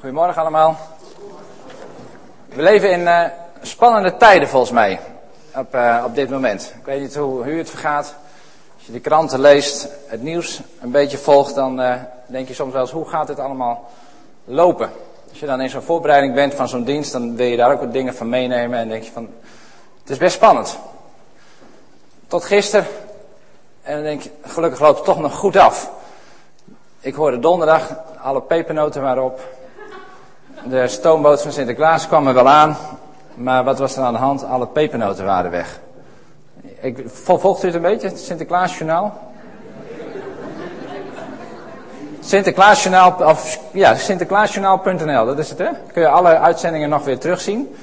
Goedemorgen allemaal. We leven in uh, spannende tijden volgens mij op, uh, op dit moment. Ik weet niet hoe het vergaat. Als je de kranten leest, het nieuws een beetje volgt, dan uh, denk je soms wel eens hoe gaat dit allemaal lopen. Als je dan in zo'n voorbereiding bent van zo'n dienst, dan wil je daar ook wat dingen van meenemen en denk je van, het is best spannend. Tot gisteren, en dan denk je, gelukkig loopt het toch nog goed af. Ik hoorde donderdag, alle pepernoten waren op. De stoomboot van Sinterklaas kwam er wel aan. Maar wat was er aan de hand? Alle pepernoten waren weg. Ik, volgt u het een beetje, het Sinterklaasjournaal? Sinterklaasjournaal, of ja, Sinterklaasjournaal.nl, dat is het hè? Kun je alle uitzendingen nog weer terugzien.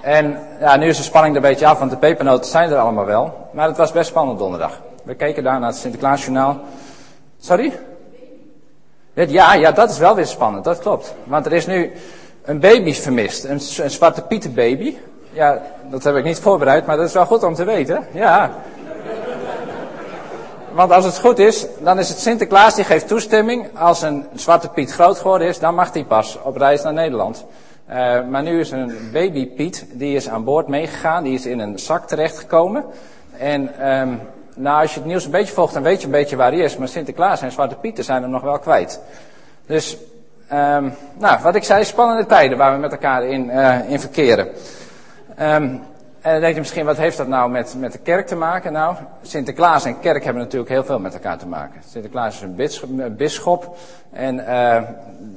En ja, nu is de spanning er een beetje af, want de pepernoten zijn er allemaal wel. Maar het was best spannend donderdag. We keken daar naar het Sinterklaasjournaal. Sorry? Ja, ja, dat is wel weer spannend, dat klopt. Want er is nu een baby vermist, een, een zwarte pietenbaby. Ja, dat heb ik niet voorbereid, maar dat is wel goed om te weten. Ja. Want als het goed is, dan is het Sinterklaas die geeft toestemming. Als een zwarte Piet groot geworden is, dan mag hij pas op reis naar Nederland. Uh, maar nu is een baby Piet, die is aan boord meegegaan, die is in een zak terechtgekomen. En um, nou, als je het nieuws een beetje volgt, dan weet je een beetje waar hij is. Maar Sinterklaas en Zwarte Pieten zijn hem nog wel kwijt. Dus, um, nou, wat ik zei, spannende tijden waar we met elkaar in, uh, in verkeren. Um, en dan denk je misschien, wat heeft dat nou met, met de kerk te maken? Nou, Sinterklaas en kerk hebben natuurlijk heel veel met elkaar te maken. Sinterklaas is een bisschop en, uh, en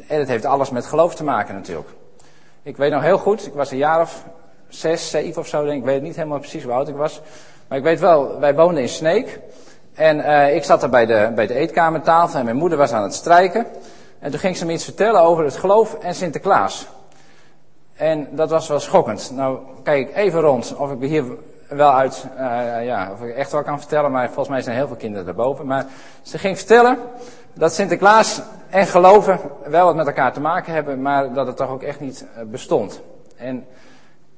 het heeft alles met geloof te maken natuurlijk. Ik weet nog heel goed, ik was een jaar of zes, zeven of zo, denk ik, ik weet niet helemaal precies hoe oud ik was. Maar ik weet wel, wij woonden in Sneek. En uh, ik zat daar bij de, bij de eetkamertafel en mijn moeder was aan het strijken. En toen ging ze me iets vertellen over het geloof en Sinterklaas. En dat was wel schokkend. Nou, kijk ik even rond of ik hier wel uit, uh, ja, of ik echt wel kan vertellen, maar volgens mij zijn heel veel kinderen daarboven. Maar ze ging vertellen dat Sinterklaas en geloven wel wat met elkaar te maken hebben, maar dat het toch ook echt niet bestond. En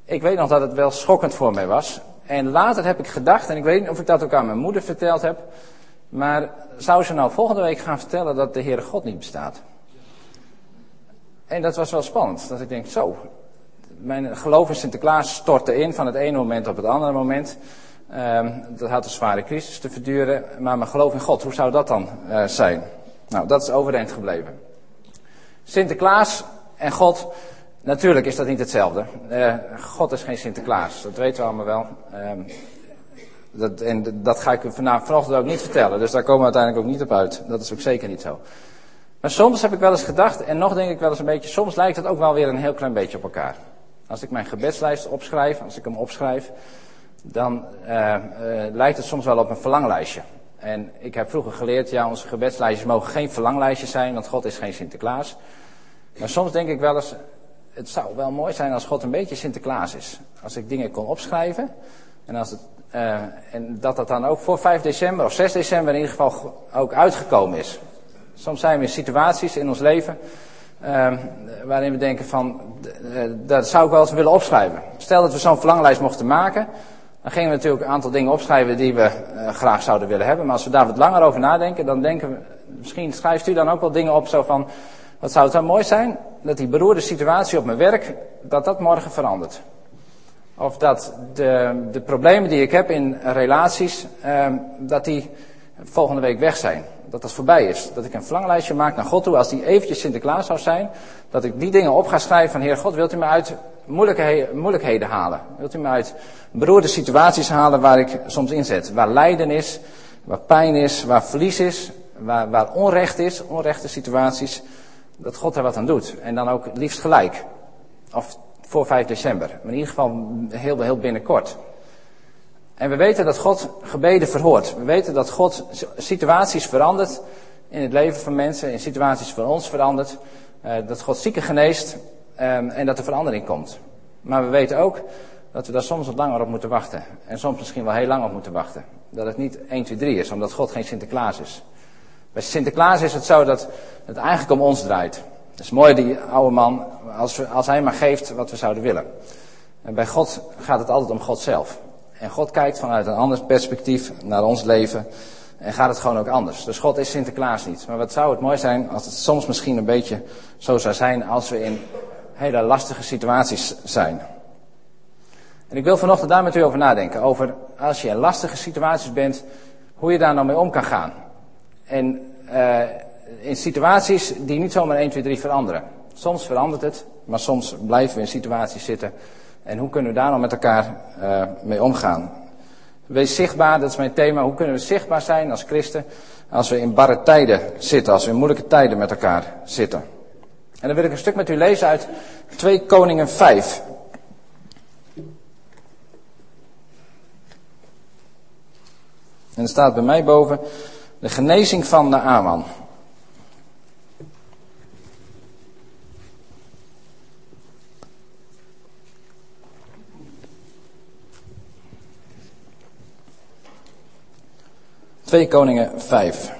ik weet nog dat het wel schokkend voor mij was. En later heb ik gedacht, en ik weet niet of ik dat ook aan mijn moeder verteld heb, maar zou ze nou volgende week gaan vertellen dat de Heere God niet bestaat? En dat was wel spannend, dat ik denk, zo, mijn geloof in Sinterklaas stortte in van het ene moment op het andere moment. Um, dat had een zware crisis te verduren, maar mijn geloof in God, hoe zou dat dan uh, zijn? Nou, dat is overeind gebleven. Sinterklaas en God, Natuurlijk is dat niet hetzelfde. Uh, God is geen Sinterklaas, dat weten we allemaal wel. Uh, dat, en dat ga ik vanavond, vanochtend ook niet vertellen, dus daar komen we uiteindelijk ook niet op uit. Dat is ook zeker niet zo. Maar soms heb ik wel eens gedacht, en nog denk ik wel eens een beetje, soms lijkt het ook wel weer een heel klein beetje op elkaar. Als ik mijn gebedslijst opschrijf, als ik hem opschrijf, dan uh, uh, lijkt het soms wel op een verlanglijstje. En ik heb vroeger geleerd, ja, onze gebedslijstjes mogen geen verlanglijstjes zijn, want God is geen Sinterklaas. Maar soms denk ik wel eens, het zou wel mooi zijn als God een beetje Sinterklaas is. Als ik dingen kon opschrijven. En, als het, uh, en dat dat dan ook voor 5 december of 6 december in ieder geval ook uitgekomen is. Soms zijn we in situaties in ons leven uh, waarin we denken van, uh, dat zou ik wel eens willen opschrijven. Stel dat we zo'n verlanglijst mochten maken, dan gingen we natuurlijk een aantal dingen opschrijven die we graag zouden willen hebben. Maar als we daar wat langer over nadenken, dan denken we, misschien schrijft u dan ook wel dingen op zo van, wat zou het dan mooi zijn dat die beroerde situatie op mijn werk, dat dat morgen verandert. Of dat de, de problemen die ik heb in relaties, eh, dat die volgende week weg zijn. Dat dat voorbij is. Dat ik een verlanglijstje maak naar God toe, als die eventjes Sinterklaas zou zijn. Dat ik die dingen op ga schrijven van Heer God, wilt u me uit moeilijkheden, moeilijkheden halen? Wilt u me uit beroerde situaties halen waar ik soms in zet? Waar lijden is, waar pijn is, waar verlies is, waar, waar onrecht is, onrechte situaties dat God er wat aan doet. En dan ook liefst gelijk. Of voor 5 december. Maar in ieder geval heel, heel binnenkort. En we weten dat God gebeden verhoort. We weten dat God situaties verandert in het leven van mensen, in situaties van ons verandert. Uh, dat God zieken geneest um, en dat er verandering komt. Maar we weten ook dat we daar soms wat langer op moeten wachten. En soms misschien wel heel lang op moeten wachten. Dat het niet 1, 2, 3 is, omdat God geen Sinterklaas is. Bij Sinterklaas is het zo dat het eigenlijk om ons draait. Het is mooi, die oude man, als, als hij maar geeft wat we zouden willen. En bij God gaat het altijd om God zelf. En God kijkt vanuit een ander perspectief naar ons leven. En gaat het gewoon ook anders. Dus God is Sinterklaas niet. Maar wat zou het mooi zijn als het soms misschien een beetje zo zou zijn als we in hele lastige situaties zijn. En ik wil vanochtend daar met u over nadenken. Over als je in lastige situaties bent, hoe je daar nou mee om kan gaan. En uh, in situaties die niet zomaar 1, 2, 3 veranderen. Soms verandert het, maar soms blijven we in situaties zitten. En hoe kunnen we daar nou met elkaar uh, mee omgaan? Wees zichtbaar, dat is mijn thema. Hoe kunnen we zichtbaar zijn als christen als we in barre tijden zitten, als we in moeilijke tijden met elkaar zitten? En dan wil ik een stuk met u lezen uit 2 Koningen 5. En er staat bij mij boven de genezing van de Aman. Twee Koningen 5.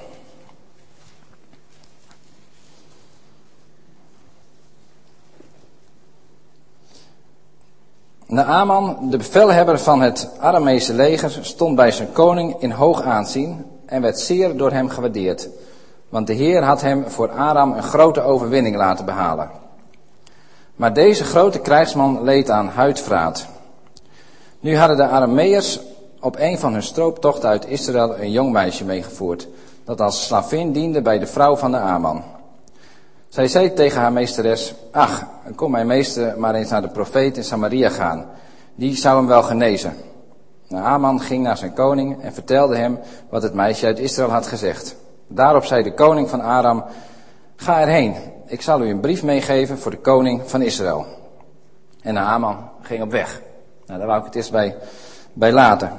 Naaman, de bevelhebber van het Aramese leger, stond bij zijn koning in hoog aanzien en werd zeer door hem gewaardeerd. Want de Heer had hem voor Aram een grote overwinning laten behalen. Maar deze grote krijgsman leed aan huidvraat. Nu hadden de Arameërs op een van hun strooptochten uit Israël een jong meisje meegevoerd, dat als slavin diende bij de vrouw van de Aman. Zij zei tegen haar meesteres, ach, kom mijn meester maar eens naar de profeet in Samaria gaan. Die zou hem wel genezen. Naaman ging naar zijn koning en vertelde hem wat het meisje uit Israël had gezegd. Daarop zei de koning van Aram, ga erheen, ik zal u een brief meegeven voor de koning van Israël. En Naaman ging op weg. Nou, daar wou ik het eerst bij, bij laten.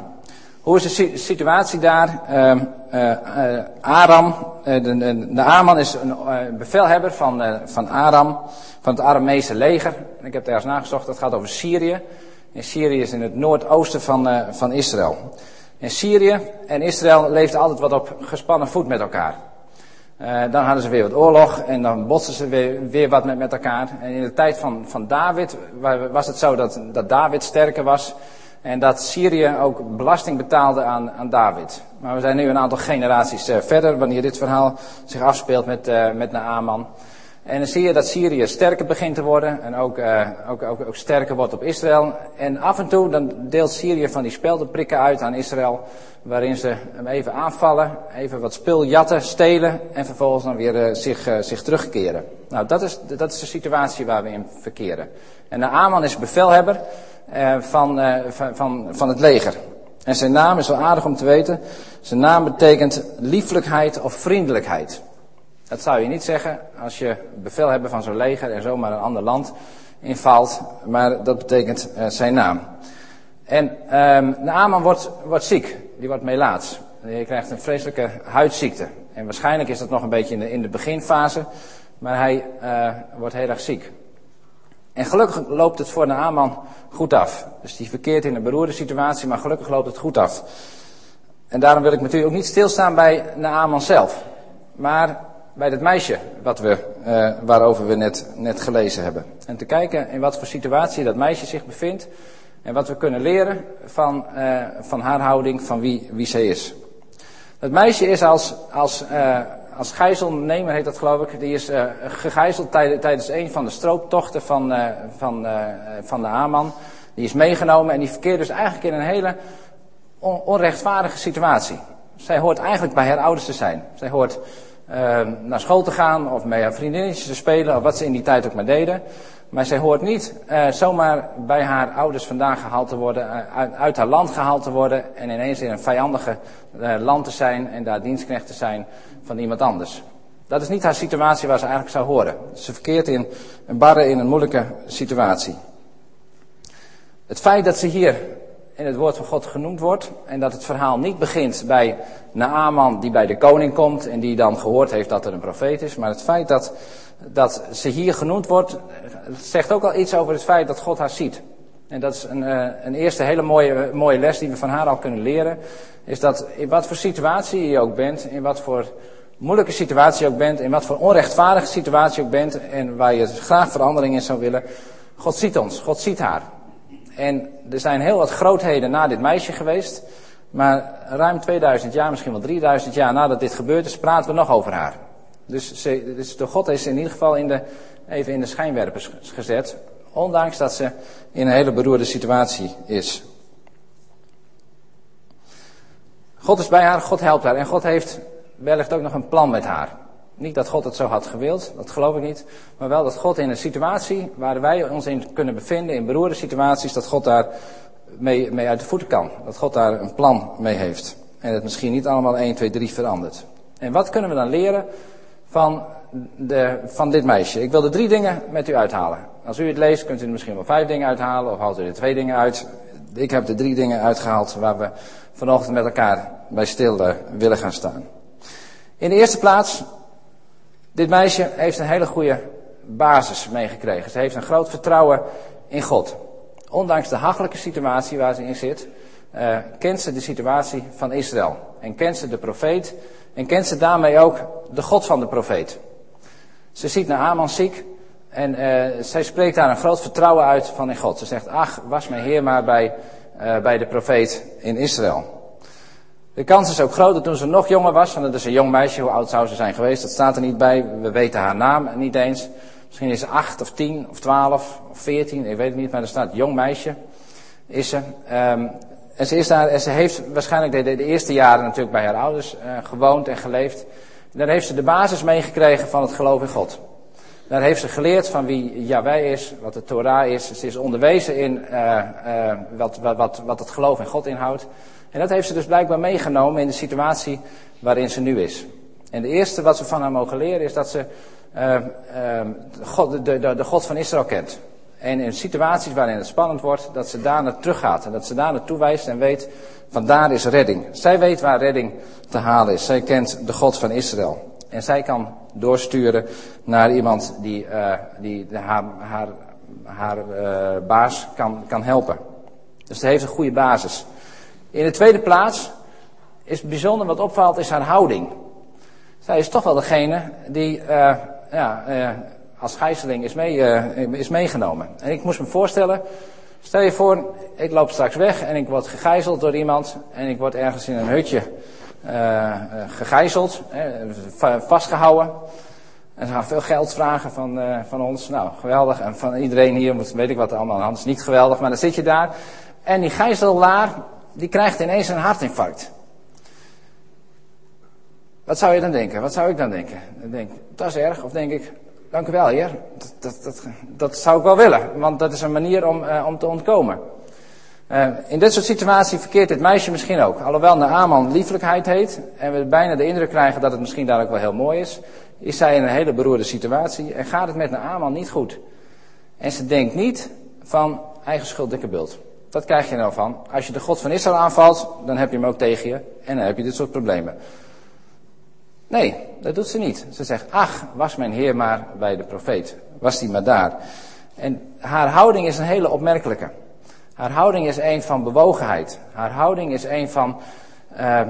Hoe is de situatie daar? Uh, uh, Aram, uh, de, de, de Aman is een bevelhebber van, van Aram, van het Aramese leger. Ik heb het ergens nagezocht, dat gaat over Syrië. En Syrië is in het noordoosten van, van Israël. En Syrië en Israël leefden altijd wat op gespannen voet met elkaar. dan hadden ze weer wat oorlog en dan botsten ze weer, weer wat met, met elkaar. En in de tijd van, van David was het zo dat, dat David sterker was. En dat Syrië ook belasting betaalde aan, aan David. Maar we zijn nu een aantal generaties uh, verder, wanneer dit verhaal zich afspeelt met, uh, met Naaman. En dan zie je dat Syrië sterker begint te worden en ook, uh, ook, ook, ook, sterker wordt op Israël. En af en toe dan deelt Syrië van die speldenprikken uit aan Israël, waarin ze hem even aanvallen, even wat spul jatten, stelen en vervolgens dan weer zich, zich terugkeren. Nou, dat is, dat is de situatie waar we in verkeren. En Naaman is bevelhebber van, van, van, van het leger. En zijn naam is wel aardig om te weten. Zijn naam betekent lieflijkheid of vriendelijkheid. Dat zou je niet zeggen als je bevel hebt van zo'n leger en zomaar een ander land invalt. Maar dat betekent uh, zijn naam. En um, Naaman wordt, wordt ziek. Die wordt melaats. Hij krijgt een vreselijke huidziekte. En waarschijnlijk is dat nog een beetje in de, in de beginfase. Maar hij uh, wordt heel erg ziek. En gelukkig loopt het voor Naaman goed af. Dus die verkeert in een beroerde situatie, maar gelukkig loopt het goed af. En daarom wil ik natuurlijk ook niet stilstaan bij Naaman zelf. Maar bij dat meisje wat we, uh, waarover we net, net gelezen hebben. En te kijken in wat voor situatie dat meisje zich bevindt. En wat we kunnen leren van, uh, van haar houding, van wie, wie zij is. Het meisje is als, als uh, als gijzelnemer heet dat geloof ik, die is gegijzeld tijdens een van de strooptochten van, van, van de Haman. Die is meegenomen en die verkeert dus eigenlijk in een hele on onrechtvaardige situatie. Zij hoort eigenlijk bij haar ouders te zijn. Zij hoort naar school te gaan of met haar vriendinnetjes te spelen of wat ze in die tijd ook maar deden. Maar zij hoort niet zomaar bij haar ouders vandaan gehaald te worden, uit, uit, haar land gehaald te worden en ineens in een vijandige land te zijn en daar dienstknecht te zijn van iemand anders. Dat is niet haar situatie waar ze eigenlijk zou horen. Ze verkeert in een barre, in een moeilijke situatie. Het feit dat ze hier in het woord van God genoemd wordt en dat het verhaal niet begint bij Naaman die bij de koning komt en die dan gehoord heeft dat er een profeet is, maar het feit dat, dat ze hier genoemd wordt, zegt ook al iets over het feit dat God haar ziet. En dat is een, eh, een eerste hele mooie, mooie les die we van haar al kunnen leren. Is dat in wat voor situatie je ook bent, in wat voor moeilijke situatie je ook bent, in wat voor onrechtvaardige situatie je ook bent en waar je graag verandering in zou willen. God ziet ons, God ziet haar. En er zijn heel wat grootheden na dit meisje geweest. Maar ruim 2000 jaar, misschien wel 3000 jaar nadat dit gebeurd is, praten we nog over haar. Dus, ze, dus door God is in ieder geval in de, even in de schijnwerpers gezet. Ondanks dat ze in een hele beroerde situatie is. God is bij haar, God helpt haar. En God heeft wellicht ook nog een plan met haar. Niet dat God het zo had gewild, dat geloof ik niet. Maar wel dat God in een situatie waar wij ons in kunnen bevinden, in beroerde situaties, dat God daar mee, mee uit de voeten kan. Dat God daar een plan mee heeft. En het misschien niet allemaal 1, 2, 3 verandert. En wat kunnen we dan leren van, de, van dit meisje? Ik wil er drie dingen met u uithalen. Als u het leest, kunt u er misschien wel vijf dingen uithalen, of haalt u er twee dingen uit. Ik heb er drie dingen uitgehaald waar we vanochtend met elkaar bij stil uh, willen gaan staan. In de eerste plaats, dit meisje heeft een hele goede basis meegekregen. Ze heeft een groot vertrouwen in God. Ondanks de hachelijke situatie waar ze in zit, uh, kent ze de situatie van Israël. En kent ze de profeet. En kent ze daarmee ook de God van de profeet. Ze ziet naar Aman ziek. En uh, zij spreekt daar een groot vertrouwen uit van in God. Ze zegt, ach, was mijn Heer maar bij, uh, bij de profeet in Israël. De kans is ook groot dat toen ze nog jonger was, want het is een jong meisje, hoe oud zou ze zijn geweest? Dat staat er niet bij, we weten haar naam niet eens. Misschien is ze acht of tien of twaalf of veertien, ik weet het niet, maar er staat jong meisje is ze. Um, en ze, is daar, en ze heeft waarschijnlijk de, de, eerste jaren natuurlijk bij haar ouders uh, gewoond en geleefd. En daar heeft ze de basis meegekregen van het geloof in God. Daar heeft ze geleerd van wie Yahweh is, wat de Torah is. Ze is onderwezen in uh, uh, wat, wat, wat het geloof in God inhoudt. En dat heeft ze dus blijkbaar meegenomen in de situatie waarin ze nu is. En de eerste wat ze van haar mogen leren is dat ze uh, uh, God, de, de, God van Israël kent. En in situaties waarin het spannend wordt, dat ze daar naar terug gaat. En dat ze daar naartoe wijst en weet, van daar is redding. Zij weet waar redding te halen is. Zij kent de God van Israël. En zij kan doorsturen naar iemand die, uh, die haar, haar, haar uh, baas kan, kan helpen. Dus ze heeft een goede basis. In de tweede plaats is bijzonder wat opvalt, is haar houding. Zij is toch wel degene die uh, ja, uh, als gijzeling is, mee, uh, is meegenomen. En ik moest me voorstellen, stel je voor, ik loop straks weg en ik word gegijzeld door iemand en ik word ergens in een hutje gegijzeld, vastgehouden. En ze gaan veel geld vragen van, van ons. Nou, geweldig. En van iedereen hier, weet ik wat allemaal is. Niet geweldig, maar dan zit je daar. En die gijzelaar, die krijgt ineens een hartinfarct. Wat zou je dan denken? Wat zou ik dan denken? Dan denk ik, dat is erg. Of denk ik, dank u wel heer. Dat, dat, dat, dat zou ik wel willen. Want dat is een manier om, uh, om te ontkomen. Uh, in dit soort situaties verkeert dit meisje misschien ook. Alhoewel Naaman lieflijkheid heet. En we bijna de indruk krijgen dat het misschien daar ook wel heel mooi is. Is zij in een hele beroerde situatie. En gaat het met Naaman niet goed. En ze denkt niet van eigen schuld dikke bult. Wat krijg je nou van? Als je de God van Israël aanvalt, dan heb je hem ook tegen je. En dan heb je dit soort problemen. Nee, dat doet ze niet. Ze zegt, ach, was mijn Heer maar bij de profeet. Was die maar daar. En haar houding is een hele opmerkelijke. Haar houding is een van bewogenheid. Haar houding is een van, uh,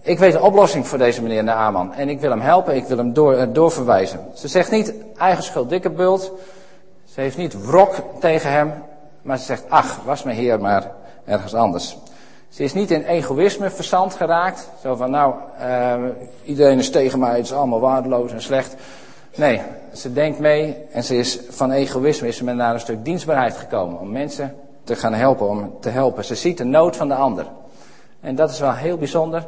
ik weet een oplossing voor deze meneer Naaman. En ik wil hem helpen, ik wil hem uh, doorverwijzen. Ze zegt niet, eigen schuld dikke bult. Ze heeft niet wrok tegen hem. Maar ze zegt, ach, was mijn Heer maar ergens anders. Ze is niet in egoïsme verstand geraakt. Zo van, nou, uh, iedereen is tegen mij, het is allemaal waardeloos en slecht. Nee, ze denkt mee en ze is van egoïsme is ze naar een stuk dienstbaarheid gekomen. Om mensen te gaan helpen, om te helpen. Ze ziet de nood van de ander. En dat is wel heel bijzonder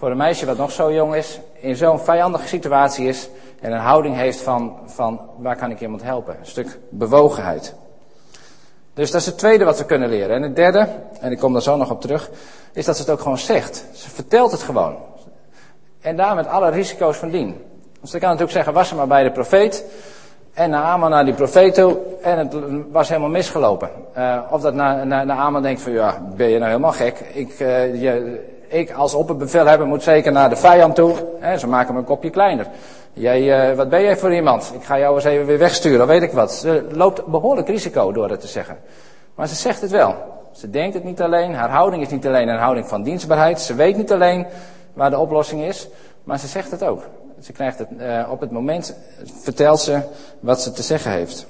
voor een meisje wat nog zo jong is, in zo'n vijandige situatie is en een houding heeft van, van waar kan ik iemand helpen? Een stuk bewogenheid. Dus dat is het tweede wat we kunnen leren. En het derde, en ik kom daar zo nog op terug, is dat ze het ook gewoon zegt. Ze vertelt het gewoon. En daar met alle risico's van dien. Dus dan kan natuurlijk zeggen, was ze maar bij de profeet. En Naaman naar die profeet toe. En het was helemaal misgelopen. Uh, of dat na, na, denkt van, ja, ben je nou helemaal gek. Ik, uh, je, ik als opperbevelhebber moet zeker naar de vijand toe. Hè, ze maken me een kopje kleiner. Jij, uh, wat ben jij voor iemand? Ik ga jou eens even weer wegsturen, weet ik wat. Ze loopt behoorlijk risico door het te zeggen. Maar ze zegt het wel. Ze denkt het niet alleen. Haar houding is niet alleen een houding van dienstbaarheid. Ze weet niet alleen waar de oplossing is. Maar ze zegt het ook. Ze krijgt het, eh, op het moment vertelt ze wat ze te zeggen heeft.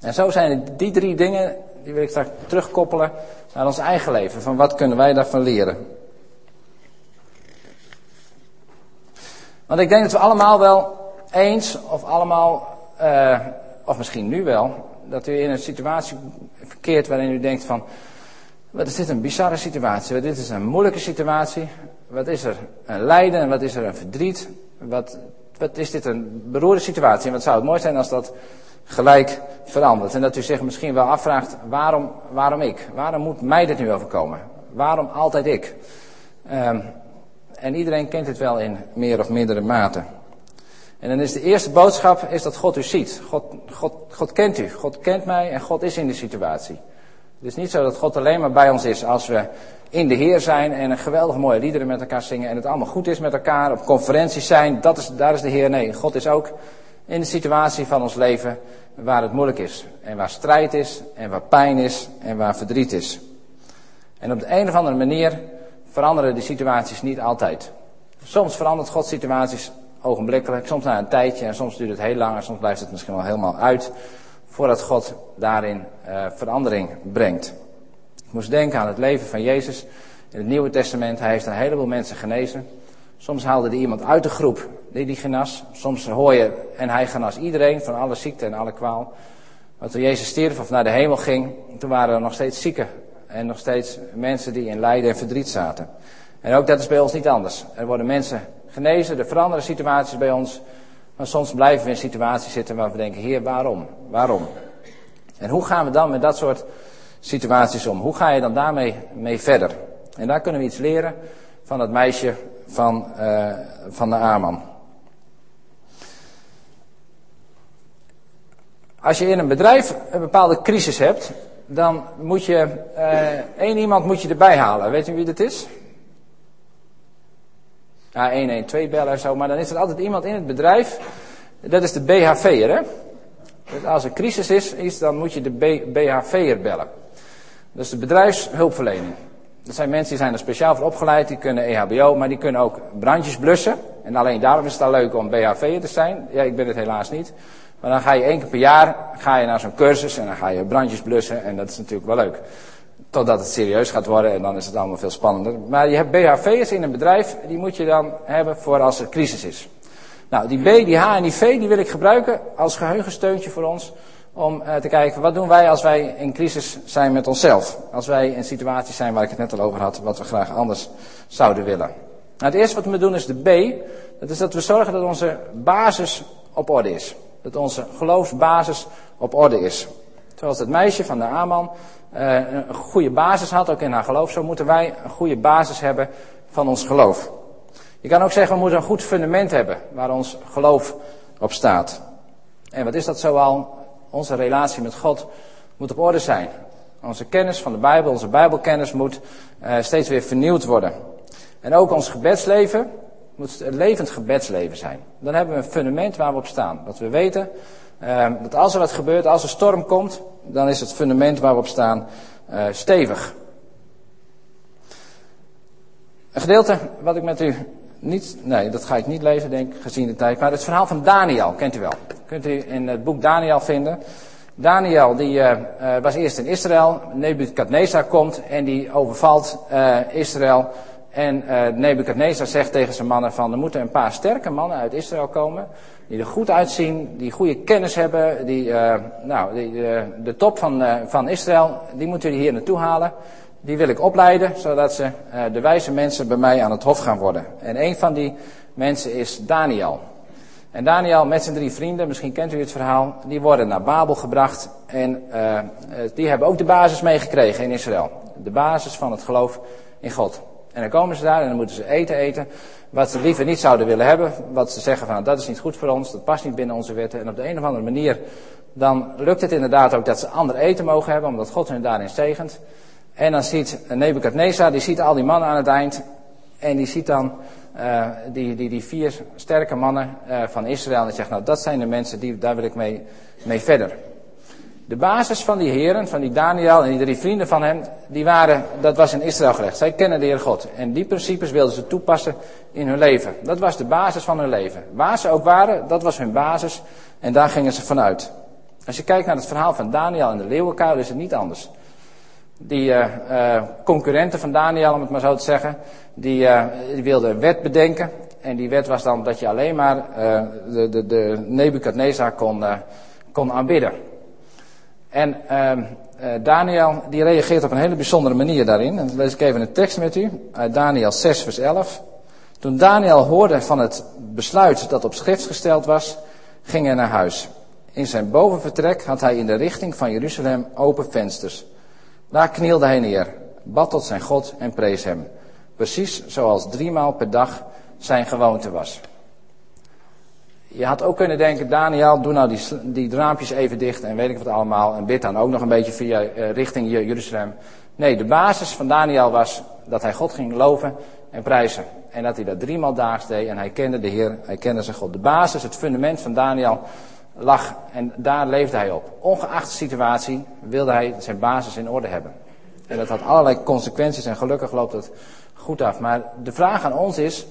En zo zijn die drie dingen, die wil ik straks terugkoppelen naar ons eigen leven. Van wat kunnen wij daarvan leren? Want ik denk dat we allemaal wel eens, of allemaal, eh, of misschien nu wel, dat u in een situatie verkeert waarin u denkt van, wat is dit een bizarre situatie, dit is een moeilijke situatie, wat is er een lijden en wat is er een verdriet wat, wat is dit een beroerde situatie en wat zou het mooi zijn als dat gelijk verandert. En dat u zich misschien wel afvraagt, waarom, waarom ik? Waarom moet mij dit nu overkomen? Waarom altijd ik? Um, en iedereen kent het wel in meer of mindere mate. En dan is de eerste boodschap is dat God u ziet. God, God, God kent u. God kent mij en God is in de situatie. Het is niet zo dat God alleen maar bij ons is als we in de Heer zijn en een geweldig mooie liederen met elkaar zingen en het allemaal goed is met elkaar, op conferenties zijn, dat is, daar is de Heer. Nee, God is ook in de situatie van ons leven waar het moeilijk is. En waar strijd is, en waar pijn is, en waar verdriet is. En op de een of andere manier veranderen die situaties niet altijd. Soms verandert God situaties ogenblikkelijk, soms na een tijdje en soms duurt het heel lang en soms blijft het misschien wel helemaal uit voordat God daarin uh, verandering brengt. Ik moest denken aan het leven van Jezus in het Nieuwe Testament. Hij heeft een heleboel mensen genezen. Soms haalde hij iemand uit de groep die die genas. Soms hoor je, en hij genas iedereen van alle ziekte en alle kwaal. Maar toen Jezus stierf of naar de hemel ging, toen waren er nog steeds zieken. En nog steeds mensen die in lijden en verdriet zaten. En ook dat is bij ons niet anders. Er worden mensen genezen, er veranderen situaties bij ons. Maar soms blijven we in situaties zitten waar we denken, Heer, waarom? Waarom? En hoe gaan we dan met dat soort situaties om? Hoe ga je dan daarmee mee verder? En daar kunnen we iets leren van dat meisje van, uh, van de Aman. Als je in een bedrijf een bepaalde crisis hebt, dan moet je uh, één iemand moet je erbij halen. Weet u wie dat is? Ja, 112 bellen en zo, maar dan is er altijd iemand in het bedrijf. Dat is de BHV'er, hè? Dus als er crisis is, is, dan moet je de BHV'er bellen. Dat is de bedrijfshulpverlening. Dat zijn mensen die zijn er speciaal voor opgeleid, die kunnen EHBO, maar die kunnen ook brandjes blussen. En alleen daarom is het al leuk om BHV'er te zijn. Ja, ik ben het helaas niet. Maar dan ga je één keer per jaar ga je naar zo'n cursus en dan ga je brandjes blussen en dat is natuurlijk wel leuk. Totdat het serieus gaat worden en dan is het allemaal veel spannender. Maar je hebt BHV'ers in een bedrijf, die moet je dan hebben voor als er crisis is. Nou, die B, die H en die V, die wil ik gebruiken als geheugensteuntje voor ons. Om uh, te kijken, wat doen wij als wij in crisis zijn met onszelf? Als wij in situaties zijn waar ik het net al over had, wat we graag anders zouden willen. Nou, het eerste wat we doen is de B. Dat is dat we zorgen dat onze basis op orde is. Dat onze geloofsbasis op orde is. Zoals het meisje van de Aman uh, een goede basis had, ook in haar geloof, zo moeten wij een goede basis hebben van ons geloof. Je kan ook zeggen, we moeten een goed fundament hebben waar ons geloof op staat. En wat is dat zoal? Onze relatie met God moet op orde zijn. Onze kennis van de Bijbel, onze Bijbelkennis moet uh, steeds weer vernieuwd worden. En ook ons gebedsleven moet een levend gebedsleven zijn. Dan hebben we een fundament waar we op staan. Dat we weten dat als er wat gebeurt, als er storm komt, dan is het fundament waar we op staan uh, stevig. Een gedeelte wat ik met u niet, nee, dat ga ik niet lezen, denk gezien de tijd. Maar het verhaal van Daniel, kent u wel. Kunt u in het boek Daniel vinden. Daniel, die uh, was eerst in Israël. Nebukadnezar komt en die overvalt Israël. En uh, zegt tegen zijn mannen van, er moeten een paar sterke mannen uit Israël komen. Die er goed uitzien, die goede kennis hebben. Die, uh, nou, die, uh, de top van, van Israël, die moeten jullie hier naartoe halen. Die wil ik opleiden, zodat ze de wijze mensen bij mij aan het hof gaan worden. En een van die mensen is Daniel. En Daniel met zijn drie vrienden, misschien kent u het verhaal, die worden naar Babel gebracht. En die hebben ook de basis meegekregen in Israël. De basis van het geloof in God. En dan komen ze daar en dan moeten ze eten eten. Wat ze liever niet zouden willen hebben. Wat ze zeggen van dat is niet goed voor ons. Dat past niet binnen onze wetten. En op de een of andere manier dan lukt het inderdaad ook dat ze ander eten mogen hebben. Omdat God hen daarin zegent. En dan ziet Nebukadnezar, die ziet al die mannen aan het eind. En die ziet dan uh, die, die, die vier sterke mannen uh, van Israël. En die zegt nou dat zijn de mensen, die, daar wil ik mee, mee verder. De basis van die heren, van die Daniel en die drie vrienden van hem, die waren, dat was in Israël gelegd. Zij kennen de Heer God. En die principes wilden ze toepassen in hun leven. Dat was de basis van hun leven. Waar ze ook waren, dat was hun basis. En daar gingen ze vanuit. Als je kijkt naar het verhaal van Daniel en de leeuwenkuil, is het niet anders. Die uh, uh, concurrenten van Daniel, om het maar zo te zeggen, die, uh, die wilden een wet bedenken. En die wet was dan dat je alleen maar de, de, de Nebukadnezar kon, kon aanbidden. En uh, Daniel die reageert op een hele bijzondere manier daarin. En dan lees ik even een tekst met u uit Daniel 6 vers 11. Toen Daniel hoorde van het besluit dat op schrift gesteld was, ging hij naar huis. In zijn bovenvertrek had hij in de richting van Jeruzalem open vensters. Daar knielde hij neer, bad tot zijn God en prees hem. Precies zoals driemaal per dag zijn gewoonte was. Je had ook kunnen denken, Daniel, doe nou die, die raampjes even dicht en weet ik wat allemaal. En bid dan ook nog een beetje via uh, richting Jeruzalem. Nee, de basis van Daniel was dat hij God ging geloven en prijzen. En dat hij dat driemaal daags deed en hij kende de Heer, hij kende zijn God. De basis, het fundament van Daniel lag en daar leefde hij op. Ongeacht de situatie wilde hij zijn basis in orde hebben. En dat had allerlei consequenties en gelukkig loopt het goed af. Maar de vraag aan ons is,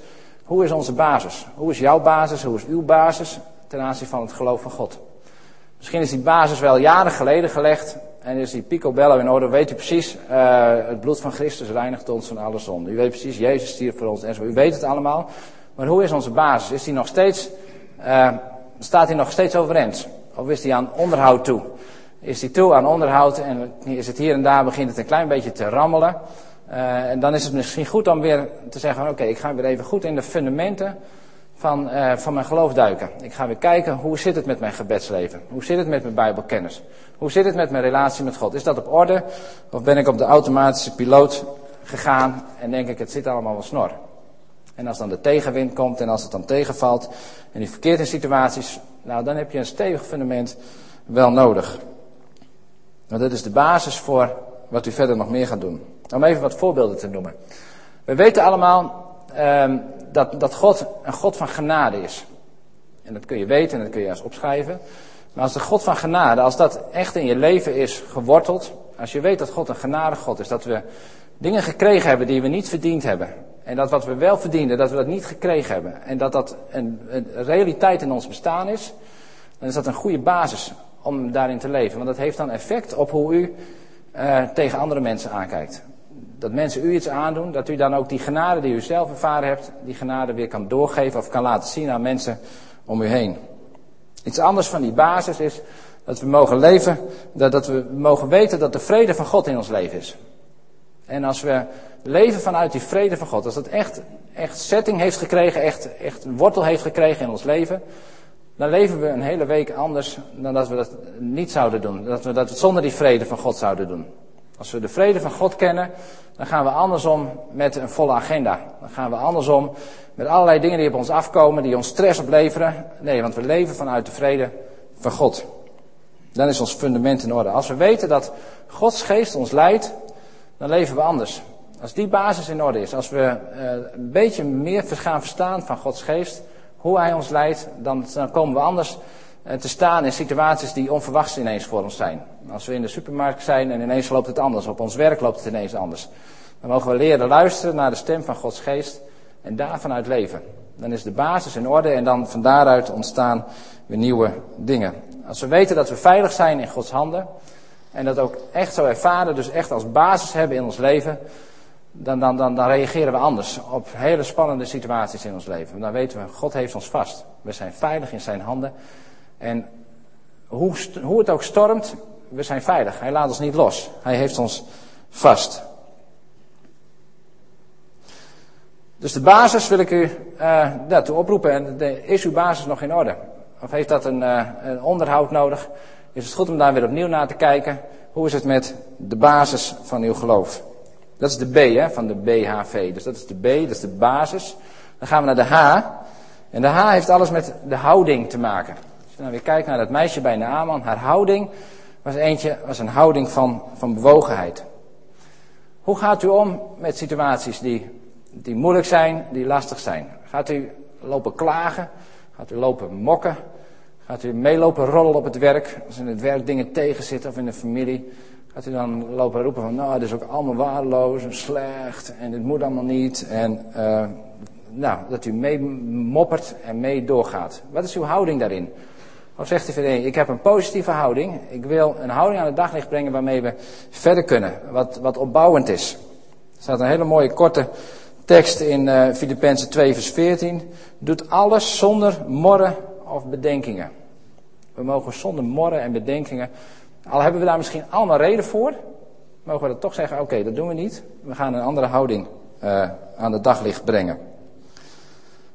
hoe is onze basis? Hoe is jouw basis? Hoe is uw basis ten aanzien van het geloof van God? Misschien is die basis wel jaren geleden gelegd en is die picobello in orde. Weet u precies, uh, het bloed van Christus reinigt ons van alle zonde. U weet precies, Jezus stierf voor ons en zo. U weet het allemaal. Maar hoe is onze basis? Is die nog steeds, uh, staat die nog steeds overeind? Of is die aan onderhoud toe? Is die toe aan onderhoud en is het hier en daar begint het een klein beetje te rammelen? Uh, en dan is het misschien goed om weer te zeggen: oké, ik ga weer even goed in de fundamenten van, uh, van mijn geloof duiken. Ik ga weer kijken hoe zit het met mijn gebedsleven? Hoe zit het met mijn Bijbelkennis? Hoe zit het met mijn relatie met God? Is dat op orde? Of ben ik op de automatische piloot gegaan en denk ik: het zit allemaal wel snor? En als dan de tegenwind komt en als het dan tegenvalt en die verkeerde situaties, nou dan heb je een stevig fundament wel nodig. Want dat is de basis voor wat u verder nog meer gaat doen. Om even wat voorbeelden te noemen. We weten allemaal um, dat, dat God een God van genade is. En dat kun je weten en dat kun je eens opschrijven. Maar als de God van genade, als dat echt in je leven is geworteld, als je weet dat God een genade God is, dat we dingen gekregen hebben die we niet verdiend hebben. En dat wat we wel verdienden, dat we dat niet gekregen hebben. En dat dat een, een realiteit in ons bestaan is, dan is dat een goede basis om daarin te leven. Want dat heeft dan effect op hoe u uh, tegen andere mensen aankijkt dat mensen u iets aandoen, dat u dan ook die genade die u zelf ervaren hebt, die genade weer kan doorgeven of kan laten zien aan mensen om u heen. Iets anders van die basis is dat we mogen leven, dat, dat we mogen weten dat de vrede van God in ons leven is. En als we leven vanuit die vrede van God, als dat echt, echt setting heeft gekregen, echt, echt wortel heeft gekregen in ons leven, dan leven we een hele week anders dan dat we dat niet zouden doen. Dat we dat zonder die vrede van God zouden doen. Als we de vrede van God kennen, dan gaan we andersom met een volle agenda. Dan gaan we andersom met allerlei dingen die op ons afkomen, die ons stress opleveren. Nee, want we leven vanuit de vrede van God. Dan is ons fundament in orde. Als we weten dat Gods geest ons leidt, dan leven we anders. Als die basis in orde is, als we uh, een beetje meer gaan verstaan van Gods geest, hoe Hij ons leidt, dan, komen we anders te staan in situaties die onverwachts ineens voor ons zijn. Als we in de supermarkt zijn en ineens loopt het anders, op ons werk loopt het ineens anders. Dan mogen we leren luisteren naar de stem van Gods geest en daarvan uit leven. Dan is de basis in orde en dan van daaruit ontstaan weer nieuwe dingen. Als we weten dat we veilig zijn in Gods handen en dat ook echt zo ervaren, dus echt als basis hebben in ons leven, dan, dan, dan, dan reageren we anders op hele spannende situaties in ons leven. Dan weten we, God heeft ons vast. We zijn veilig in zijn handen. En hoe, het ook stormt, we zijn veilig. Hij laat ons niet los. Hij heeft ons vast. Dus de basis wil ik u uh, daartoe oproepen. En de, is uw basis nog in orde? Of heeft dat een, uh, een onderhoud nodig? Is het goed om daar weer opnieuw naar te kijken? Hoe is het met de basis van uw geloof? Dat is de B hè, van de BHV. Dus dat is de B, dat is de basis. Dan gaan we naar de H. En de H heeft alles met de houding te maken. Je dan weer kijkt naar dat meisje bij Naaman, haar houding was eentje, was een houding van, van bewogenheid. Hoe gaat u om met situaties die, die moeilijk zijn, die lastig zijn? Gaat u lopen klagen? Gaat u lopen mokken? Gaat u meelopen rollen op het werk? Als in het werk dingen tegenzitten of in de familie? Gaat u dan lopen roepen van, nou, dit is ook allemaal waardeloos en slecht en dit moet allemaal niet. En uh, nou, dat u mee moppert en mee doorgaat. Wat is uw houding daarin? Of zegt u van ik heb een positieve houding. Ik wil een houding aan het daglicht brengen waarmee we verder kunnen. Wat, wat opbouwend is. Er staat een hele mooie korte tekst in uh, Filippenzen 2 vers 14. Doet alles zonder morren of bedenkingen. We mogen zonder morren en bedenkingen. Al hebben we daar misschien allemaal reden voor. Mogen we dat toch zeggen, oké, dat doen we niet. We gaan een andere houding uh, aan het daglicht brengen.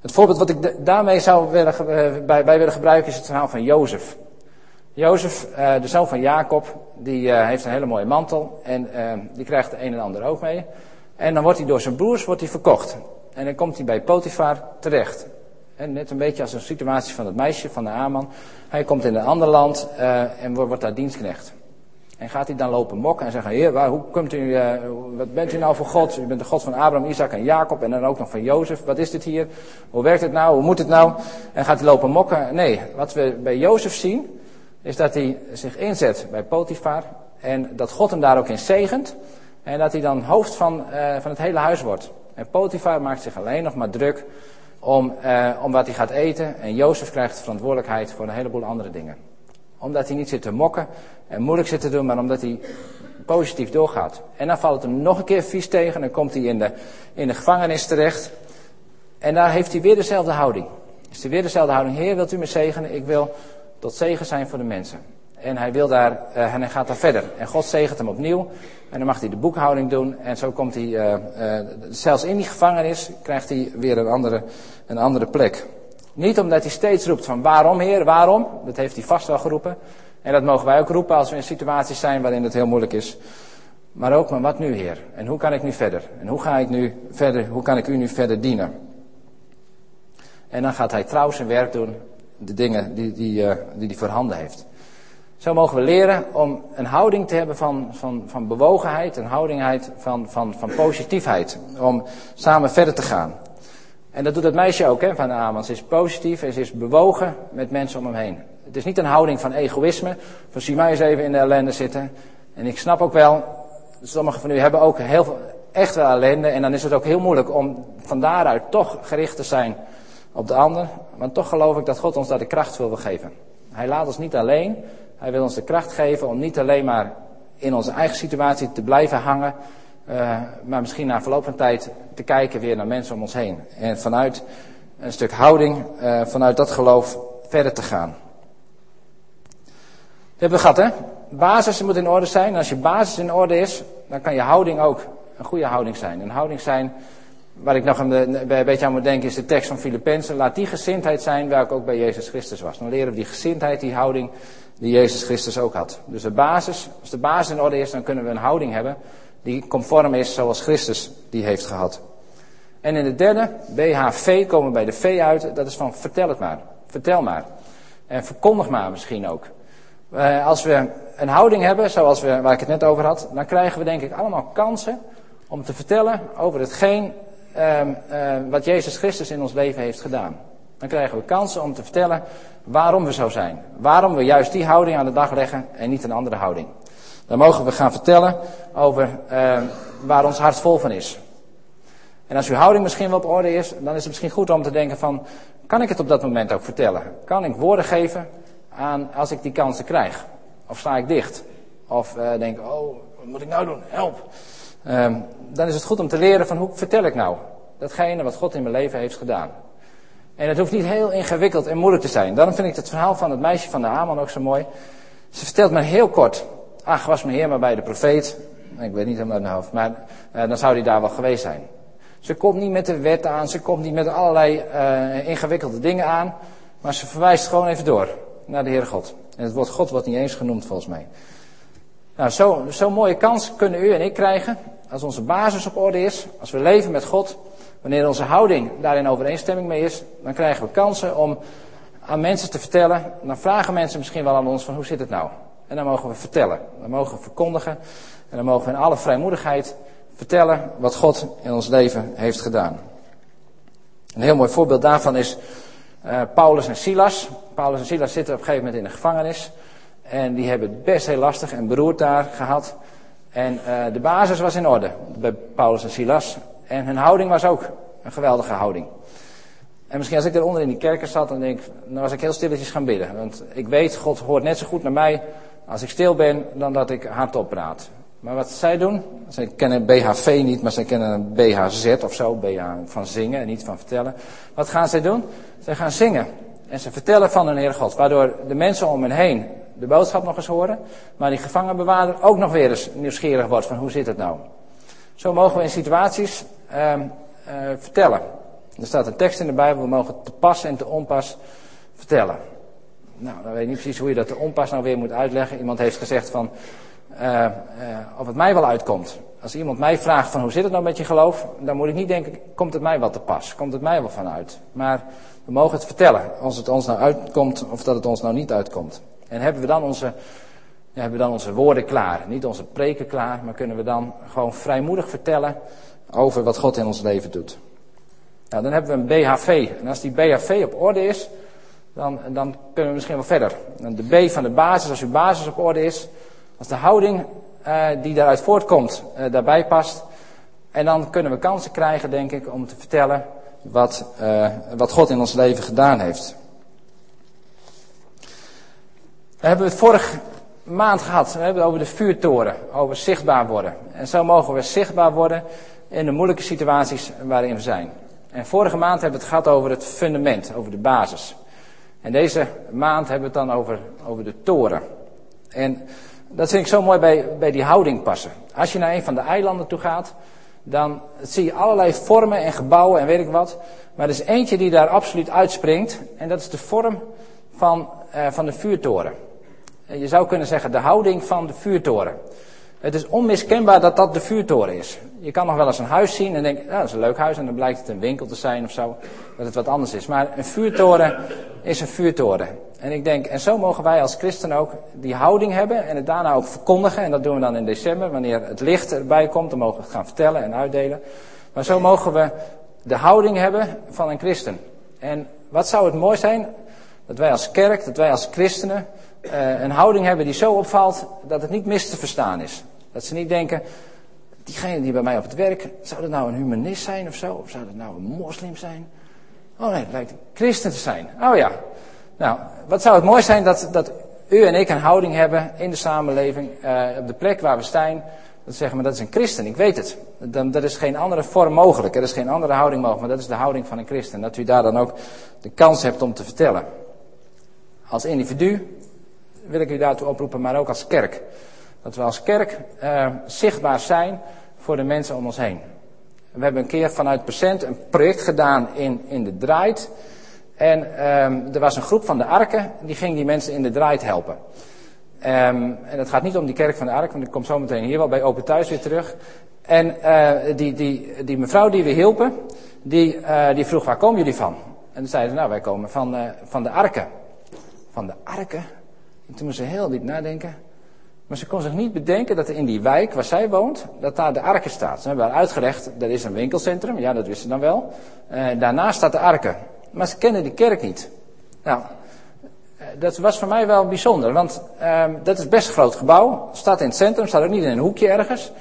Het voorbeeld wat ik daarmee zou willen, uh, bij, willen gebruiken is het verhaal van Jozef. Jozef, uh, de zoon van Jacob, die heeft een hele mooie mantel en die krijgt de een en ander ook mee. En dan wordt hij door zijn broers wordt hij verkocht. En dan komt hij bij Potifar terecht. En net een beetje als een situatie van het meisje, van de Aman. Hij komt in een ander land en wordt daar dienstknecht. En gaat hij dan lopen mokken en zeggen, heer, waar, hoe komt u, uh, wat bent u nou voor God? U bent de God van Abraham, Isaac en Jacob en dan ook nog van Jozef. Wat is dit hier? Hoe werkt het nou? Hoe moet het nou? En gaat hij lopen mokken? Nee, wat we bij Jozef zien, is dat hij zich inzet bij Potifar. En dat God hem daar ook in zegent. En dat hij dan hoofd van, uh, van het hele huis wordt. En Potifar maakt zich alleen nog maar druk om, uh, om wat hij gaat eten. En Jozef krijgt verantwoordelijkheid voor een heleboel andere dingen. Omdat hij niet zit te mokken en moeilijk zit te doen, maar omdat hij positief doorgaat. En dan valt het hem nog een keer vies tegen. En dan komt hij in de, in de gevangenis terecht. En daar heeft hij weer dezelfde houding. Is hij weer dezelfde houding. Heer, wilt u me zegenen? Ik wil tot zegen zijn voor de mensen. En hij wil daar, uh, en hij gaat daar verder. En God zegent hem opnieuw. En dan mag hij de boekhouding doen. En zo komt hij, uh, uh, zelfs in die gevangenis, krijgt hij weer een andere, een andere plek. Niet omdat hij steeds roept van waarom heer, waarom. Dat heeft hij vast wel geroepen. En dat mogen wij ook roepen als we in situaties zijn waarin het heel moeilijk is. Maar ook, maar wat nu heer? En hoe kan ik nu verder? En hoe ga ik nu verder, hoe kan ik u nu verder dienen? En dan gaat hij trouw zijn werk doen. De dingen die, die, uh, die hij voorhanden heeft. Zo mogen we leren om een houding te hebben van, van, van bewogenheid, een houdingheid van, van, van positiefheid. Om samen verder te gaan. En dat doet het meisje ook hè, van Aman. Ze is positief en ze is bewogen met mensen om hem heen. Het is niet een houding van egoïsme. Van zie mij eens even in de ellende zitten. En ik snap ook wel, sommigen van u hebben ook heel veel, echt wel ellende. En dan is het ook heel moeilijk om van daaruit toch gericht te zijn op de ander. Want toch geloof ik dat God ons daar de kracht wil geven. Hij laat ons niet alleen. Hij wil ons de kracht geven om niet alleen maar in onze eigen situatie te blijven hangen, uh, maar misschien na verloop van tijd te kijken weer naar mensen om ons heen. En vanuit een stuk houding, uh, vanuit dat geloof verder te gaan. Dat hebben we gehad, hè? Basis moet in orde zijn. En als je basis in orde is, dan kan je houding ook een goede houding zijn. Een houding zijn, waar ik nog een, beetje aan moet denken, is de tekst van Filippenzen. Laat die gezindheid zijn welke ook bij Jezus Christus was. Dan leren we die gezindheid, die houding die Jezus Christus ook had. Dus de basis, als de basis in orde is, dan kunnen we een houding hebben die conform is zoals Christus die heeft gehad. En in de derde, BHV, komen we bij de V uit, dat is van vertel het maar. Vertel maar. En verkondig maar misschien ook. Uh, als we een houding hebben, zoals we, waar ik het net over had, dan krijgen we denk ik allemaal kansen om te vertellen over hetgeen uh, uh, wat Jezus Christus in ons leven heeft gedaan. Dan krijgen we kansen om te vertellen waarom we zo zijn. Waarom we juist die houding aan de dag leggen en niet een andere houding. Dan mogen we gaan vertellen over uh, waar ons hart vol van is. En als uw houding misschien wel op orde is, dan is het misschien goed om te denken van, kan ik het op dat moment ook vertellen? Kan ik woorden geven aan als ik die kansen krijg? Of sta ik dicht? Of uh, denk, oh, wat moet ik nou doen? Help! Uh, dan is het goed om te leren van hoe vertel ik nou datgene wat God in mijn leven heeft gedaan. En het hoeft niet heel ingewikkeld en moeilijk te zijn. Daarom vind ik het verhaal van het meisje van de Haman ook zo mooi. Ze vertelt me heel kort. Ach, was mijn heer maar bij de profeet. Ik weet niet helemaal uit mijn hoofd, maar uh, dan zou hij daar wel geweest zijn. Ze komt niet met de wet aan, ze komt niet met allerlei uh, ingewikkelde dingen aan. Maar ze verwijst gewoon even door naar de Heere God. En het woord God wordt niet eens genoemd volgens mij. Nou, zo'n zo mooie kans kunnen u en ik krijgen. Als onze basis op orde is, als we leven met God. Wanneer onze houding daarin overeenstemming mee is, dan krijgen we kansen om aan mensen te vertellen. Dan vragen mensen misschien wel aan ons van hoe zit het nou? En dan mogen we vertellen. Dan mogen we verkondigen. En dan mogen we in alle vrijmoedigheid vertellen wat God in ons leven heeft gedaan. Een heel mooi voorbeeld daarvan is uh, Paulus en Silas. Paulus en Silas zitten op een gegeven moment in de gevangenis. En die hebben het best heel lastig en beroerd daar gehad. En uh, de basis was in orde bij Paulus en Silas. En hun houding was ook een geweldige houding. En misschien als ik eronder in die kerken zat, dan, denk ik, dan was ik heel stilletjes gaan bidden. Want ik weet, God hoort net zo goed naar mij als ik stil ben, dan dat ik hardop praat. Maar wat zij doen, zij kennen BHV niet, maar zij kennen een BHZ of zo, BH van zingen en niet van vertellen. Wat gaan zij doen? Zij gaan zingen. En ze vertellen van hun Heer God, waardoor de mensen om hen heen de boodschap nog eens horen, maar die gevangenbewaarder ook nog weer eens nieuwsgierig wordt van hoe zit het nou. Zo mogen we in situaties uh, vertellen. Er staat een tekst in de Bijbel, we mogen te pas en te onpas vertellen. Nou, dan weet ik niet precies hoe je dat te onpas nou weer moet uitleggen. Iemand heeft gezegd van, uh, uh, of het mij wel uitkomt. Als iemand mij vraagt van hoe zit het nou met je geloof, dan moet ik niet denken, komt het mij wel te pas? Komt het mij wel vanuit? Maar we mogen het vertellen, als het ons nou uitkomt of dat het ons nou niet uitkomt. En hebben we dan onze, hebben we dan onze woorden klaar? Niet onze preken klaar, maar kunnen we dan gewoon vrijmoedig vertellen over wat God in ons leven doet. Nou, dan hebben we een BHV. En als die BHV op orde is, dan, dan kunnen we misschien wel verder. De B van de basis, als uw basis op orde is, als de houding uh, die daaruit voortkomt uh, daarbij past. En dan kunnen we kansen krijgen, denk ik, om te vertellen wat, uh, wat God in ons leven gedaan heeft. We hebben het vorige maand gehad. We hebben het over de vuurtoren, over zichtbaar worden. En zo mogen we zichtbaar worden in de moeilijke situaties waarin we zijn. En vorige maand hebben we het gehad over het fundament, over de basis. En deze maand hebben we het dan over, over de toren. En dat vind ik zo mooi bij, bij die houding passen. Als je naar een van de eilanden toe gaat, dan zie je allerlei vormen en gebouwen en weet ik wat. Maar er is eentje die daar absoluut uitspringt. En dat is de vorm van, uh, van de vuurtoren. Je zou kunnen zeggen de houding van de vuurtoren. Het is onmiskenbaar dat dat de vuurtoren is. Je kan nog wel eens een huis zien en denken, nou, dat is een leuk huis en dan blijkt het een winkel te zijn of zo, dat het wat anders is. Maar een vuurtoren is een vuurtoren. En ik denk, en zo mogen wij als christen ook die houding hebben en het daarna ook verkondigen. En dat doen we dan in december, wanneer het licht erbij komt, dan mogen we het gaan vertellen en uitdelen. Maar zo mogen we de houding hebben van een christen. En wat zou het mooi zijn dat wij als kerk, dat wij als christenen uh, een houding hebben die zo opvalt dat het niet mis te verstaan is. Dat ze niet denken, diegene die bij mij op het werk, zou dat nou een humanist zijn of zo? Of zou dat nou een moslim zijn? Oh nee, het lijkt een christen te zijn. Oh ja. Nou, wat zou het mooi zijn dat, dat u en ik een houding hebben in de samenleving, uh, op de plek waar we staan. Dat zeggen we, dat is een christen, ik weet het. Dan, er is geen andere vorm mogelijk, er is geen andere houding mogelijk, maar dat is de houding van een christen. Dat u daar dan ook de kans hebt om te vertellen. Als individu wil ik u daartoe oproepen, maar ook als kerk. Dat we als kerk uh, zichtbaar zijn voor de mensen om ons heen. We hebben een keer vanuit Percent een project gedaan in, in de Draait. En um, er was een groep van de Arken, die ging die mensen in de Draait helpen. Um, en het gaat niet om die kerk van de Ark, want ik kom zo meteen hier wel bij Open Thuis weer terug. En uh, die, die, die mevrouw die we hielpen, die, uh, die vroeg waar komen jullie van? En toen zeiden ze, nou wij komen van, uh, van de Arken. Van de Arken? En toen moest ze heel diep nadenken. Maar ze kon zich niet bedenken dat er in die wijk waar zij woont, dat daar de arken staat. Ze hebben haar uitgelegd, is een winkelcentrum, ja dat wisten ze dan wel. Uh, daarnaast staat de arken. Maar ze kennen die kerk niet. Nou, uh, dat was voor mij wel bijzonder, want uh, dat is best een groot gebouw. Staat in het centrum, staat ook niet in een hoekje ergens.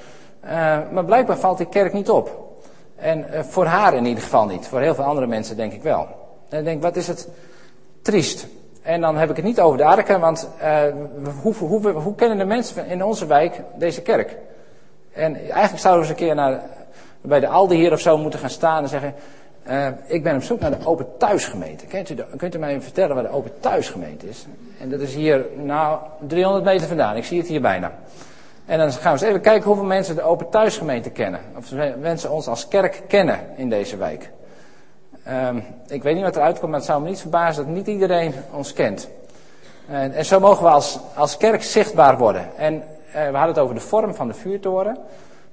Uh, maar blijkbaar valt die kerk niet op. En uh, voor haar in ieder geval niet. Voor heel veel andere mensen denk ik wel. En ik denk, wat is het triest. En dan heb ik het niet over de arken, want uh, hoe, hoe, hoe, kennen de mensen in onze wijk deze kerk? En eigenlijk zouden we eens een keer naar, bij de Aldi hier of zo moeten gaan staan en zeggen... Uh, ik ben op zoek naar de Open Thuisgemeente. Kunt u, kunt u mij vertellen waar de Open Thuisgemeente is? En dat is hier, nou, 300 meter vandaan. Ik zie het hier bijna. En dan gaan we eens even kijken hoeveel mensen de Open Thuisgemeente kennen. Of mensen ons als kerk kennen in deze wijk. Um, ik weet niet wat eruit komt, maar het zou me niet verbazen dat niet iedereen ons kent. En, en zo mogen we als, als kerk zichtbaar worden. En uh, we hadden het over de vorm van de vuurtoren.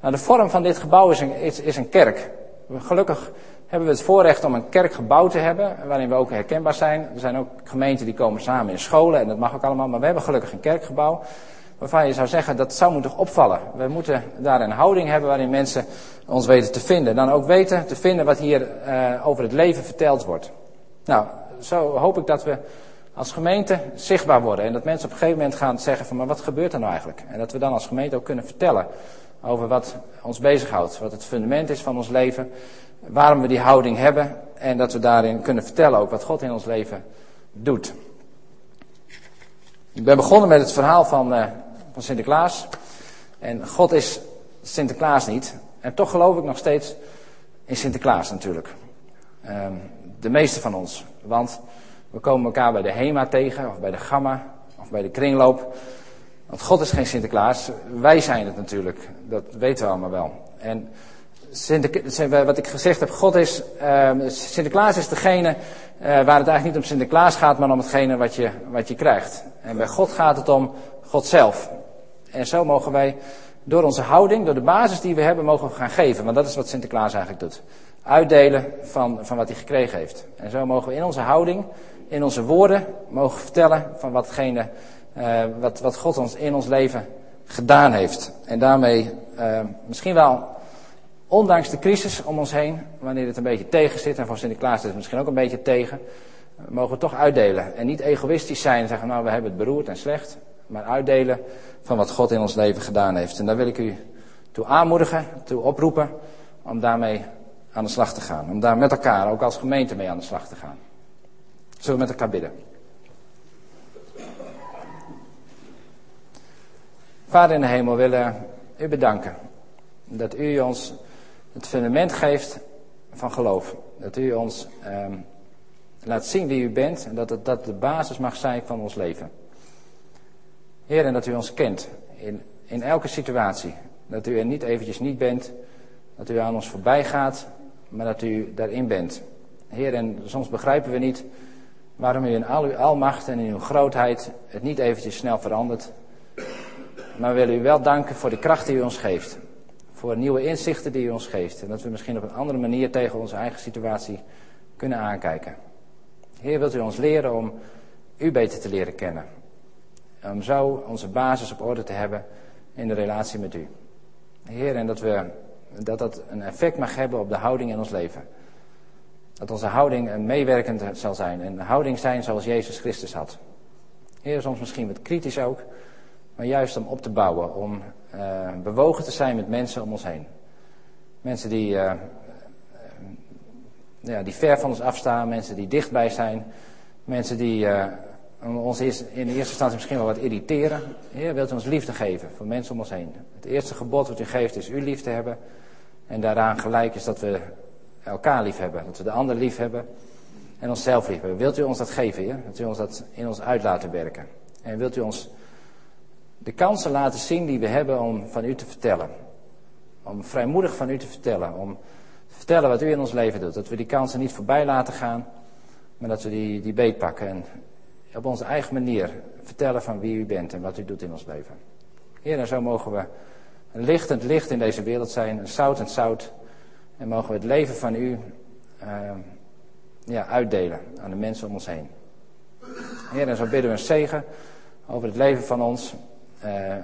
Nou, de vorm van dit gebouw is een, is, is een kerk. Gelukkig hebben we het voorrecht om een kerkgebouw te hebben, waarin we ook herkenbaar zijn. Er zijn ook gemeenten die komen samen in scholen en dat mag ook allemaal, maar we hebben gelukkig een kerkgebouw waarvan je zou zeggen dat zou moeten opvallen. We moeten daar een houding hebben waarin mensen ons weten te vinden. Dan ook weten te vinden wat hier uh, over het leven verteld wordt. Nou, zo hoop ik dat we als gemeente zichtbaar worden. En dat mensen op een gegeven moment gaan zeggen van maar wat gebeurt er nou eigenlijk? En dat we dan als gemeente ook kunnen vertellen over wat ons bezighoudt. Wat het fundament is van ons leven. Waarom we die houding hebben. En dat we daarin kunnen vertellen ook wat God in ons leven doet. Ik ben begonnen met het verhaal van, uh, van Sinterklaas. En God is Sinterklaas niet. En toch geloof ik nog steeds in Sinterklaas natuurlijk. Ehm, de meeste van ons. Want we komen elkaar bij de HEMA tegen, of bij de Gamma, of bij de kringloop. Want God is geen Sinterklaas. Wij zijn het natuurlijk. Dat weten we allemaal wel. En wat ik gezegd heb, God is, uh, Sinterklaas is degene uh, waar het eigenlijk niet om Sinterklaas gaat, maar om hetgene wat je, wat je krijgt. En bij God gaat het om God zelf. En zo mogen wij door onze houding, door de basis die we hebben, mogen we gaan geven. Want dat is wat Sinterklaas eigenlijk doet. Uitdelen van, van wat hij gekregen heeft. En zo mogen we in onze houding, in onze woorden, mogen vertellen van watgene, uh, wat, wat God ons in ons leven gedaan heeft. En daarmee uh, misschien wel ondanks de crisis om ons heen, wanneer het een beetje tegen zit, en voor Sinterklaas is het misschien ook een beetje tegen, mogen we toch uitdelen. En niet egoïstisch zijn en zeggen, nou we hebben het beroerd en slecht, maar uitdelen van wat God in ons leven gedaan heeft. En daar wil ik u toe aanmoedigen, toe oproepen, om daarmee aan de slag te gaan. Om daar met elkaar, ook als gemeente, mee aan de slag te gaan. Zullen we met elkaar bidden? Vader in de hemel, willen u bedanken dat u ons het fundament geeft van geloof. Dat u ons ehm, laat zien wie u bent en dat het, dat de basis mag zijn van ons leven. Heer, en dat u ons kent in, in elke situatie. Dat u er niet eventjes niet bent, dat u aan ons voorbij gaat, maar dat u daarin bent. Heer, en soms begrijpen we niet waarom u in al uw almacht en in uw grootheid het niet eventjes snel verandert. Maar we willen u wel danken voor de kracht die u ons geeft voor nieuwe inzichten die u ons geeft. En dat we misschien op een andere manier tegen onze eigen situatie kunnen aankijken. Heer, wilt u ons leren om u beter te leren kennen. Om zo onze basis op orde te hebben in de relatie met u. Heer, en dat, we, dat dat een effect mag hebben op de houding in ons leven. Dat onze houding een meewerkend zal zijn. Een houding zijn zoals Jezus Christus had. Heer, soms misschien wat kritisch ook. Maar juist om op te bouwen, om uh, bewogen te zijn met mensen om ons heen. Mensen die, uh, ja, die ver van ons afstaan, mensen die dichtbij zijn. Mensen die ons in de eerste instantie misschien wel wat irriteren. Heer, wilt u ons liefde geven voor mensen om ons heen. Het eerste gebod wat u geeft is u lief te hebben. En daaraan gelijk is dat we elkaar lief hebben. Dat we de ander lief hebben en onszelf lief hebben. Wilt u ons dat geven, Heer? Dat u ons dat in ons uit laten werken. En wilt u ons de kansen laten zien die we hebben om van u te vertellen. Om vrijmoedig van u te vertellen. Om te vertellen wat u in ons leven doet. Dat we die kansen niet voorbij laten gaan, maar dat we die, die beet pakken. En op onze eigen manier vertellen van wie u bent en wat u doet in ons leven. Heer, en zo mogen we een lichtend licht in deze wereld zijn, een zoutend zout. En mogen we het leven van u uh, ja, uitdelen aan de mensen om ons heen. Heer, en zo bidden we een zegen over het leven van ons. Uh,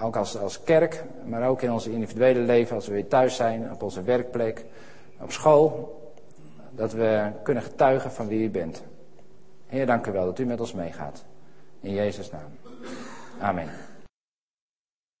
ook als, als kerk, maar ook in ons individuele leven, als we weer thuis zijn, op onze werkplek, op school. Dat we kunnen getuigen van wie u bent. Heer, dank u wel dat u met ons meegaat. In Jezus' naam. Amen.